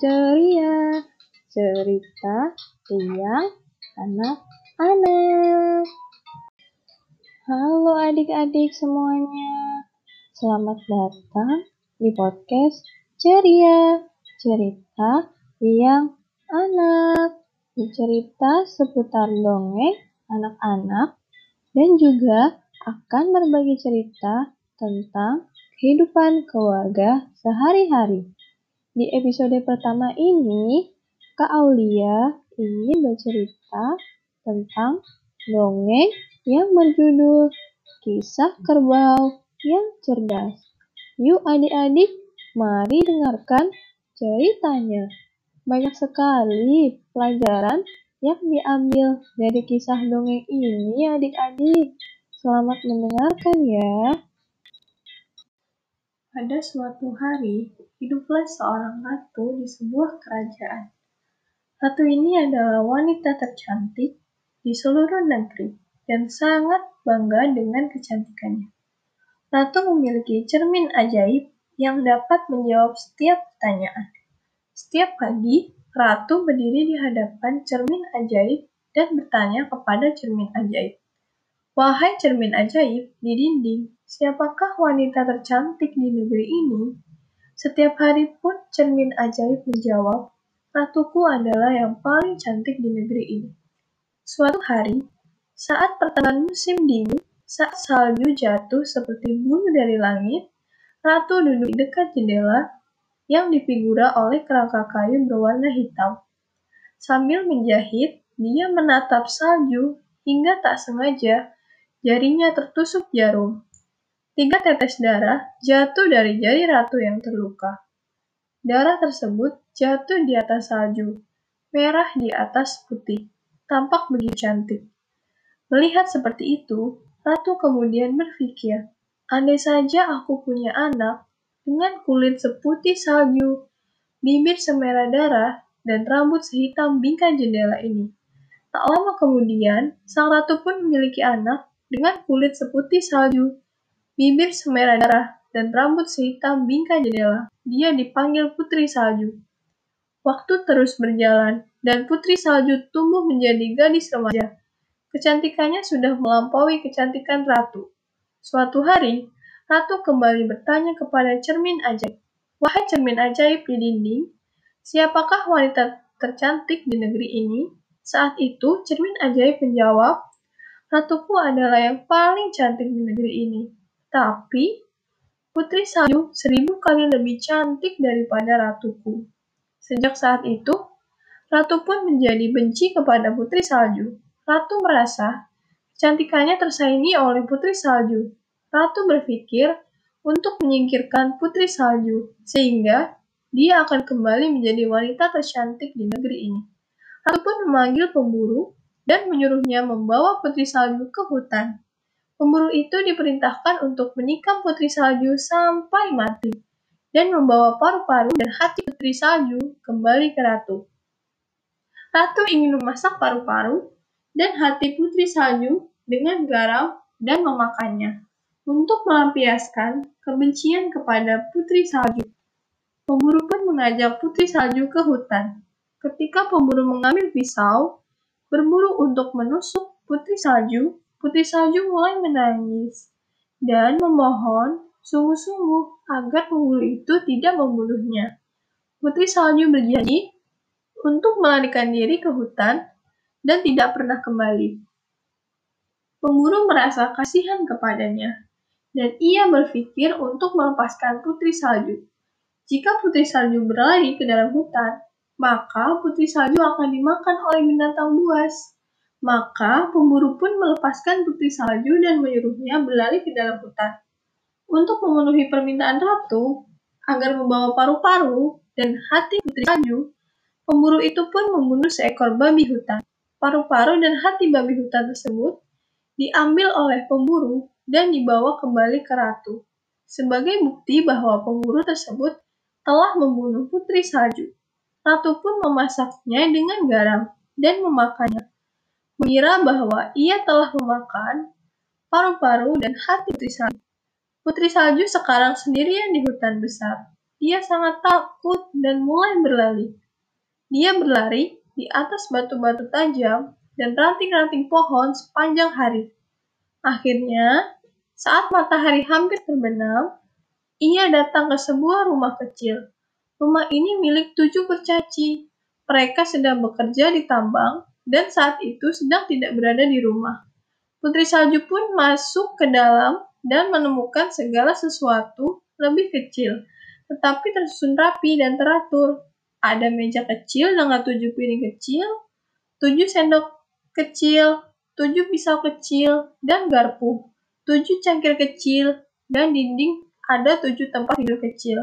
ceria, cerita yang anak-anak. Halo adik-adik semuanya, selamat datang di podcast ceria, cerita yang anak. Cerita seputar dongeng anak-anak dan juga akan berbagi cerita tentang kehidupan keluarga sehari-hari. Di episode pertama ini, Kak Aulia ingin bercerita tentang dongeng yang berjudul Kisah Kerbau yang Cerdas. Yuk adik-adik, mari dengarkan ceritanya. Banyak sekali pelajaran yang diambil dari kisah dongeng ini adik-adik. Selamat mendengarkan ya. Pada suatu hari, hiduplah seorang ratu di sebuah kerajaan. Ratu ini adalah wanita tercantik di seluruh negeri dan sangat bangga dengan kecantikannya. Ratu memiliki cermin ajaib yang dapat menjawab setiap pertanyaan. Setiap pagi, Ratu berdiri di hadapan cermin ajaib dan bertanya kepada cermin ajaib, Wahai cermin ajaib di dinding, siapakah wanita tercantik di negeri ini? Setiap hari pun cermin ajaib menjawab, Ratuku adalah yang paling cantik di negeri ini. Suatu hari, saat pertengahan musim dingin, saat salju jatuh seperti bulu dari langit, Ratu duduk dekat jendela yang dipigura oleh kerangka kayu berwarna hitam. Sambil menjahit, dia menatap salju hingga tak sengaja Jarinya tertusuk jarum. Tiga tetes darah jatuh dari jari ratu yang terluka. Darah tersebut jatuh di atas salju, merah di atas putih, tampak begitu cantik. Melihat seperti itu, ratu kemudian berpikir, andai saja aku punya anak dengan kulit seputih salju, bibir semerah darah, dan rambut sehitam bingkai jendela ini. Tak lama kemudian, sang ratu pun memiliki anak dengan kulit seputih salju, bibir semerah darah, dan rambut sehitam bingkai jendela. Dia dipanggil Putri Salju. Waktu terus berjalan, dan Putri Salju tumbuh menjadi gadis remaja. Kecantikannya sudah melampaui kecantikan ratu. Suatu hari, ratu kembali bertanya kepada cermin ajaib. Wahai cermin ajaib di dinding, siapakah wanita tercantik di negeri ini? Saat itu, cermin ajaib menjawab, Ratuku adalah yang paling cantik di negeri ini. Tapi, Putri Salju seribu kali lebih cantik daripada ratuku. Sejak saat itu, Ratu pun menjadi benci kepada Putri Salju. Ratu merasa kecantikannya tersaingi oleh Putri Salju. Ratu berpikir untuk menyingkirkan Putri Salju, sehingga dia akan kembali menjadi wanita tercantik di negeri ini. Ratu pun memanggil pemburu dan menyuruhnya membawa Putri Salju ke hutan. Pemburu itu diperintahkan untuk menikam Putri Salju sampai mati dan membawa paru-paru dan hati Putri Salju kembali ke Ratu. Ratu ingin memasak paru-paru dan hati Putri Salju dengan garam dan memakannya untuk melampiaskan kebencian kepada Putri Salju. Pemburu pun mengajak Putri Salju ke hutan. Ketika pemburu mengambil pisau, berburu untuk menusuk Putri Salju, Putri Salju mulai menangis dan memohon sungguh-sungguh agar pemburu itu tidak membunuhnya. Putri Salju berjanji untuk melarikan diri ke hutan dan tidak pernah kembali. Pemburu merasa kasihan kepadanya, dan ia berpikir untuk melepaskan Putri Salju. Jika Putri Salju berlari ke dalam hutan, maka putri salju akan dimakan oleh binatang buas. Maka pemburu pun melepaskan putri salju dan menyuruhnya berlari ke dalam hutan. Untuk memenuhi permintaan ratu, agar membawa paru-paru dan hati putri salju, pemburu itu pun membunuh seekor babi hutan. Paru-paru dan hati babi hutan tersebut diambil oleh pemburu dan dibawa kembali ke ratu, sebagai bukti bahwa pemburu tersebut telah membunuh putri salju. Ratu pun memasaknya dengan garam dan memakannya, mengira bahwa ia telah memakan paru-paru dan hati Putri Salju. Putri Salju sekarang sendirian di hutan besar. Dia sangat takut dan mulai berlari. Dia berlari di atas batu-batu tajam dan ranting-ranting pohon sepanjang hari. Akhirnya, saat matahari hampir terbenam, ia datang ke sebuah rumah kecil. Rumah ini milik tujuh kurcaci. Mereka sedang bekerja di tambang dan saat itu sedang tidak berada di rumah. Putri Salju pun masuk ke dalam dan menemukan segala sesuatu lebih kecil, tetapi tersusun rapi dan teratur. Ada meja kecil dengan tujuh piring kecil, tujuh sendok kecil, tujuh pisau kecil, dan garpu, tujuh cangkir kecil, dan dinding ada tujuh tempat tidur kecil.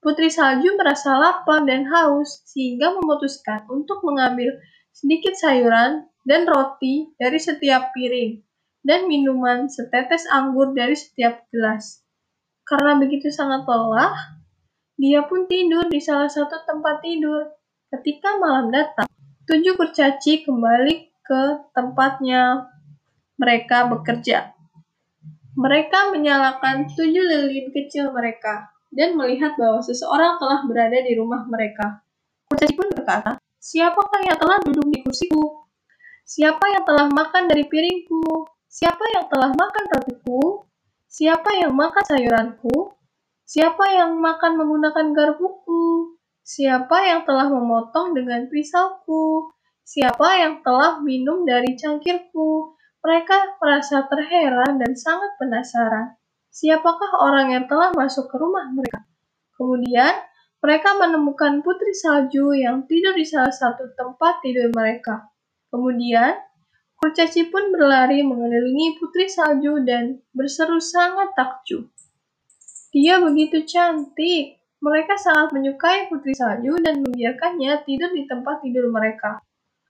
Putri Salju merasa lapar dan haus, sehingga memutuskan untuk mengambil sedikit sayuran dan roti dari setiap piring, dan minuman setetes anggur dari setiap gelas. Karena begitu sangat lelah, dia pun tidur di salah satu tempat tidur. Ketika malam datang, tujuh kurcaci kembali ke tempatnya mereka bekerja. Mereka menyalakan tujuh lilin kecil mereka dan melihat bahwa seseorang telah berada di rumah mereka. Kurcaci pun berkata, Siapakah yang telah duduk di kursiku? Siapa yang telah makan dari piringku? Siapa yang telah makan rotiku? Siapa yang makan sayuranku? Siapa yang makan menggunakan garpuku? Siapa yang telah memotong dengan pisauku? Siapa yang telah minum dari cangkirku? Mereka merasa terheran dan sangat penasaran. Siapakah orang yang telah masuk ke rumah mereka? Kemudian, mereka menemukan putri salju yang tidur di salah satu tempat tidur mereka. Kemudian, kurcaci pun berlari mengelilingi putri salju dan berseru sangat takjub. Dia begitu cantik. Mereka sangat menyukai Putri Salju dan membiarkannya tidur di tempat tidur mereka.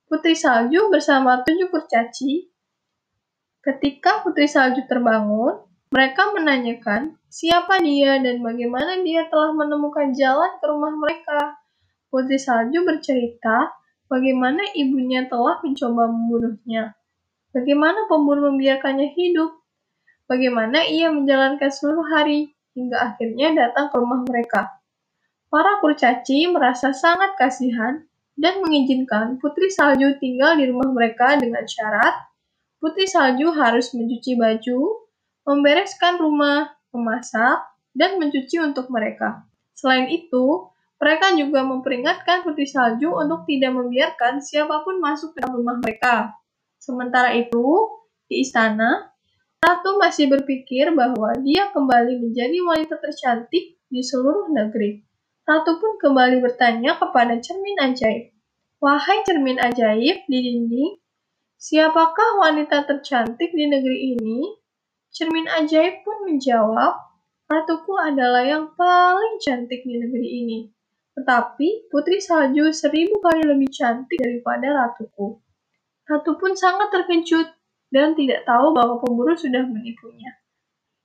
Putri Salju bersama tujuh kurcaci. Ketika Putri Salju terbangun, mereka menanyakan siapa dia dan bagaimana dia telah menemukan jalan ke rumah mereka. Putri Salju bercerita bagaimana ibunya telah mencoba membunuhnya. Bagaimana pemburu membiarkannya hidup. Bagaimana ia menjalankan seluruh hari hingga akhirnya datang ke rumah mereka. Para kurcaci merasa sangat kasihan dan mengizinkan Putri Salju tinggal di rumah mereka dengan syarat Putri Salju harus mencuci baju, membereskan rumah, memasak, dan mencuci untuk mereka. Selain itu, mereka juga memperingatkan Putri Salju untuk tidak membiarkan siapa pun masuk ke rumah mereka. Sementara itu, di istana, Ratu masih berpikir bahwa dia kembali menjadi wanita tercantik di seluruh negeri. Ratu pun kembali bertanya kepada cermin ajaib. Wahai cermin ajaib di dinding, siapakah wanita tercantik di negeri ini? Cermin ajaib pun menjawab, Ratuku adalah yang paling cantik di negeri ini. Tetapi putri salju seribu kali lebih cantik daripada ratuku. Ratu pun sangat terkejut dan tidak tahu bahwa pemburu sudah menipunya.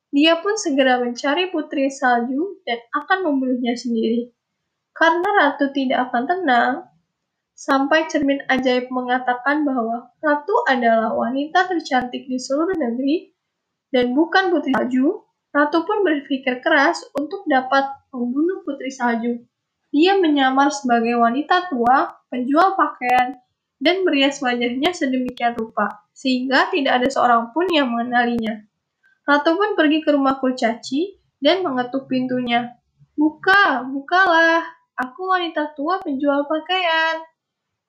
Dia pun segera mencari putri salju dan akan membunuhnya sendiri. Karena ratu tidak akan tenang, sampai cermin ajaib mengatakan bahwa ratu adalah wanita tercantik di seluruh negeri dan bukan putri salju, ratu pun berpikir keras untuk dapat membunuh putri salju. Dia menyamar sebagai wanita tua, penjual pakaian, dan merias wajahnya sedemikian rupa, sehingga tidak ada seorang pun yang mengenalinya. Ratu pun pergi ke rumah kurcaci dan mengetuk pintunya. Buka, bukalah, aku wanita tua penjual pakaian.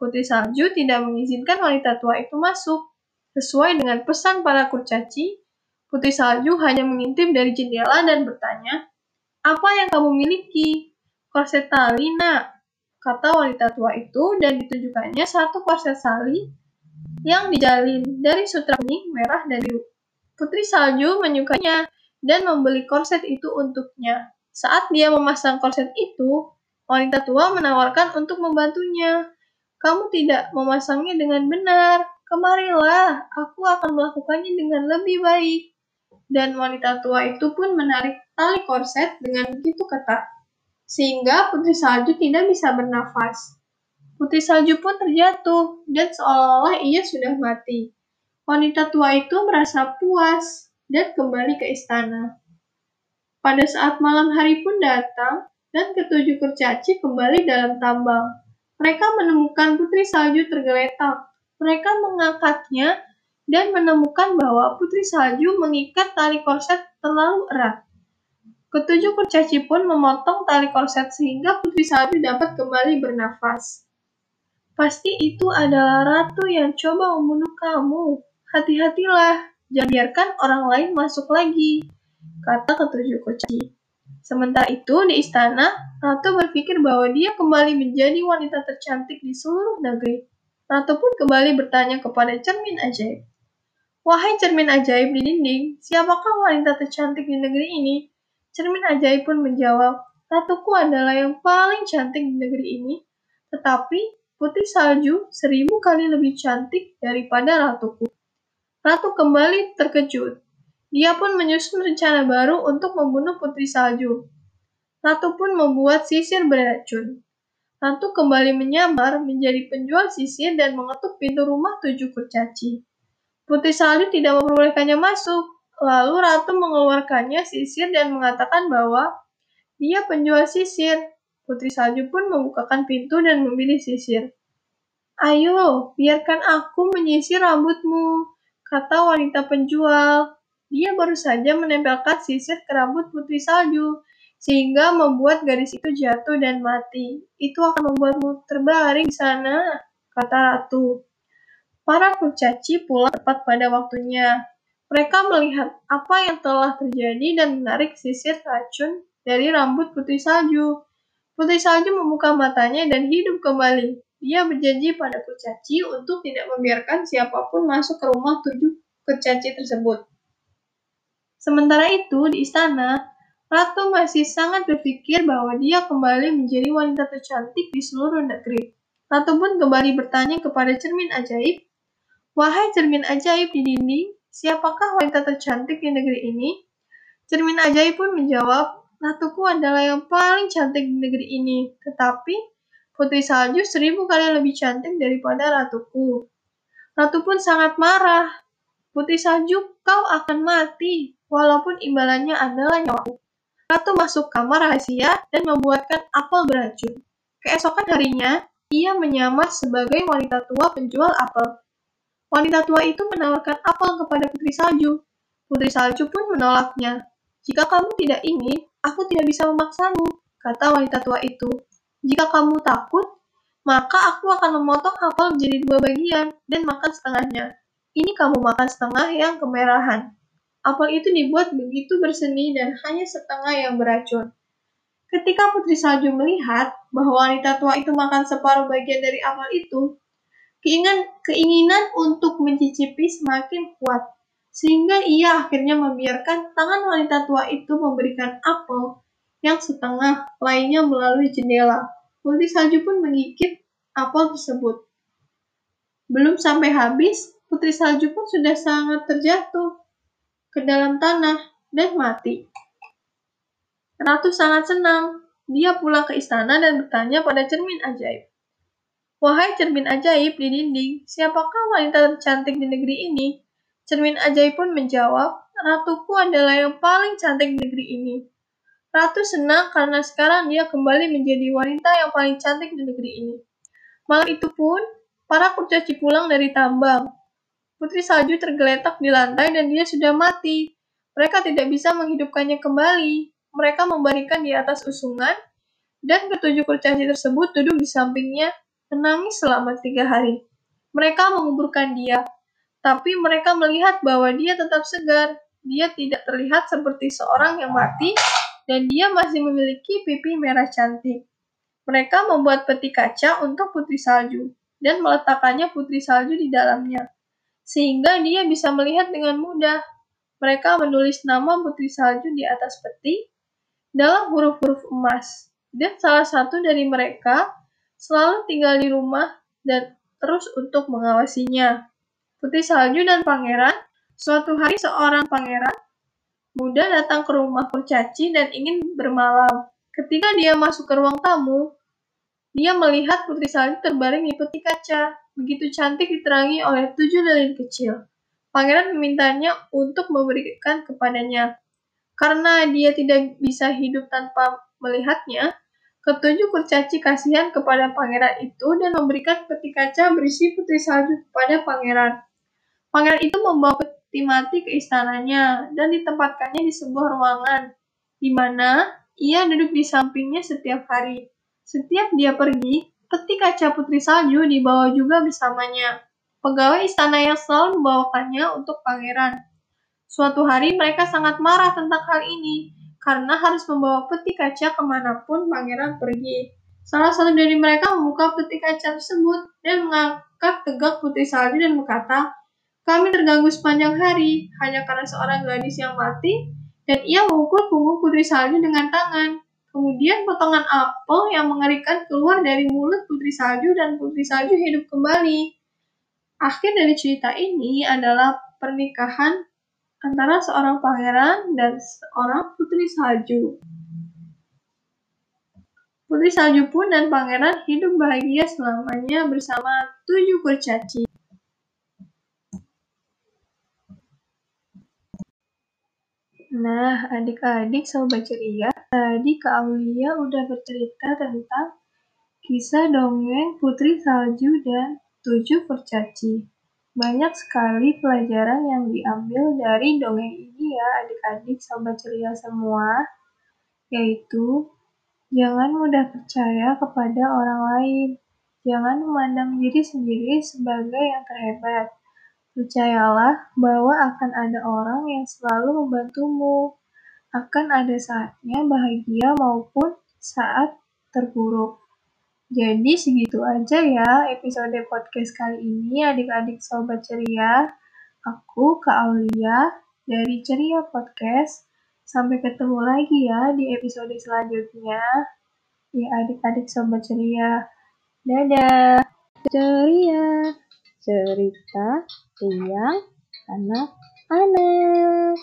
Putri Salju tidak mengizinkan wanita tua itu masuk. Sesuai dengan pesan para kurcaci, Putri Salju hanya mengintip dari jendela dan bertanya, Apa yang kamu miliki? Korset tali, nak kata wanita tua itu dan ditunjukkannya satu korset sali yang dijalin dari sutra kuning, merah, dan biru. Putri Salju menyukainya dan membeli korset itu untuknya. Saat dia memasang korset itu, wanita tua menawarkan untuk membantunya. Kamu tidak memasangnya dengan benar. Kemarilah, aku akan melakukannya dengan lebih baik. Dan wanita tua itu pun menarik tali korset dengan begitu ketat sehingga Putri Salju tidak bisa bernafas. Putri Salju pun terjatuh, dan seolah-olah ia sudah mati. Wanita tua itu merasa puas dan kembali ke istana. Pada saat malam hari pun datang, dan ketujuh kurcaci kembali dalam tambang. Mereka menemukan putri salju tergeletak. Mereka mengangkatnya dan menemukan bahwa putri salju mengikat tali korset terlalu erat. Ketujuh kurcaci pun memotong tali korset sehingga putri salju dapat kembali bernafas. Pasti itu adalah ratu yang coba membunuh kamu. Hati-hatilah, jangan biarkan orang lain masuk lagi, kata ketujuh kurcaci. Sementara itu, di istana, Ratu berpikir bahwa dia kembali menjadi wanita tercantik di seluruh negeri. Ratu pun kembali bertanya kepada cermin ajaib. Wahai cermin ajaib di dinding, siapakah wanita tercantik di negeri ini? Cermin ajaib pun menjawab, Ratuku adalah yang paling cantik di negeri ini, tetapi putri salju seribu kali lebih cantik daripada ratuku. Ratu kembali terkejut. Dia pun menyusun rencana baru untuk membunuh putri salju. Ratu pun membuat sisir beracun. Ratu kembali menyamar menjadi penjual sisir dan mengetuk pintu rumah tujuh kurcaci. Putri salju tidak memperbolehkannya masuk. Lalu Ratu mengeluarkannya sisir dan mengatakan bahwa dia penjual sisir. Putri salju pun membukakan pintu dan memilih sisir. Ayo, biarkan aku menyisir rambutmu, kata wanita penjual. Dia baru saja menempelkan sisir ke rambut putri salju, sehingga membuat garis itu jatuh dan mati. Itu akan membuatmu terbaring di sana, kata ratu. Para kurcaci pulang tepat pada waktunya. Mereka melihat apa yang telah terjadi dan menarik sisir racun dari rambut putri salju. Putri salju membuka matanya dan hidup kembali. Dia berjanji pada kurcaci untuk tidak membiarkan siapa pun masuk ke rumah tujuh kurcaci tersebut. Sementara itu, di istana, Ratu masih sangat berpikir bahwa dia kembali menjadi wanita tercantik di seluruh negeri. Ratu pun kembali bertanya kepada cermin ajaib, Wahai cermin ajaib di dinding, siapakah wanita tercantik di negeri ini? Cermin ajaib pun menjawab, Ratuku adalah yang paling cantik di negeri ini, tetapi putri salju seribu kali lebih cantik daripada ratuku. Ratu pun sangat marah. Putri salju, kau akan mati walaupun imbalannya adalah nyawaku. Ratu masuk kamar rahasia dan membuatkan apel beracun. Keesokan harinya, ia menyamar sebagai wanita tua penjual apel. Wanita tua itu menawarkan apel kepada Putri Salju. Putri Salju pun menolaknya. Jika kamu tidak ingin, aku tidak bisa memaksamu, kata wanita tua itu. Jika kamu takut, maka aku akan memotong apel menjadi dua bagian dan makan setengahnya. Ini kamu makan setengah yang kemerahan. Apel itu dibuat begitu berseni dan hanya setengah yang beracun. Ketika Putri Salju melihat bahwa wanita tua itu makan separuh bagian dari apel itu, keinginan, keinginan untuk mencicipi semakin kuat, sehingga ia akhirnya membiarkan tangan wanita tua itu memberikan apel yang setengah lainnya melalui jendela. Putri Salju pun menggigit apel tersebut. Belum sampai habis, Putri Salju pun sudah sangat terjatuh ke dalam tanah dan mati. Ratu sangat senang. Dia pulang ke istana dan bertanya pada cermin ajaib. Wahai cermin ajaib di dinding, siapakah wanita tercantik di negeri ini? Cermin ajaib pun menjawab, Ratuku adalah yang paling cantik di negeri ini. Ratu senang karena sekarang dia kembali menjadi wanita yang paling cantik di negeri ini. Malam itu pun, para kurcaci pulang dari tambang. Putri salju tergeletak di lantai dan dia sudah mati. Mereka tidak bisa menghidupkannya kembali. Mereka memberikan di atas usungan, dan ketujuh kurcaci tersebut duduk di sampingnya, menangis selama tiga hari. Mereka menguburkan dia, tapi mereka melihat bahwa dia tetap segar. Dia tidak terlihat seperti seorang yang mati, dan dia masih memiliki pipi merah cantik. Mereka membuat peti kaca untuk putri salju, dan meletakkannya putri salju di dalamnya sehingga dia bisa melihat dengan mudah. Mereka menulis nama Putri Salju di atas peti dalam huruf-huruf emas, dan salah satu dari mereka selalu tinggal di rumah dan terus untuk mengawasinya. Putri Salju dan Pangeran, suatu hari seorang pangeran muda datang ke rumah kurcaci dan ingin bermalam. Ketika dia masuk ke ruang tamu, dia melihat Putri Salju terbaring di peti kaca begitu cantik diterangi oleh tujuh lilin kecil. Pangeran memintanya untuk memberikan kepadanya. Karena dia tidak bisa hidup tanpa melihatnya, Ketujuh kurcaci kasihan kepada pangeran itu dan memberikan peti kaca berisi putri salju kepada pangeran. Pangeran itu membawa peti mati ke istananya dan ditempatkannya di sebuah ruangan, di mana ia duduk di sampingnya setiap hari. Setiap dia pergi, peti kaca putri salju dibawa juga bersamanya. Pegawai istana yang selalu membawakannya untuk pangeran. Suatu hari mereka sangat marah tentang hal ini, karena harus membawa peti kaca ke mana pun pangeran pergi. Salah satu dari mereka membuka peti kaca tersebut dan mengangkat tegak putri salju dan berkata, kami terganggu sepanjang hari hanya karena seorang gadis yang mati dan ia memukul punggung putri salju dengan tangan. Kemudian potongan apel yang mengerikan keluar dari mulut putri salju dan putri salju hidup kembali. Akhir dari cerita ini adalah pernikahan antara seorang pangeran dan seorang putri salju. Putri salju pun dan pangeran hidup bahagia selamanya bersama tujuh kurcaci. Nah, adik-adik sobat ceria, tadi Kak Aulia udah bercerita tentang kisah dongeng Putri Salju dan tujuh kurcaci. Banyak sekali pelajaran yang diambil dari dongeng ini ya adik-adik sobat ceria semua, yaitu jangan mudah percaya kepada orang lain, jangan memandang diri sendiri sebagai yang terhebat. Percayalah bahwa akan ada orang yang selalu membantumu, akan ada saatnya bahagia maupun saat terburuk. Jadi segitu aja ya episode podcast kali ini adik-adik sobat ceria. Aku Kak Aulia dari Ceria Podcast. Sampai ketemu lagi ya di episode selanjutnya. Ya adik-adik sobat ceria. Dadah. Ceria. Cerita yang anak-anak.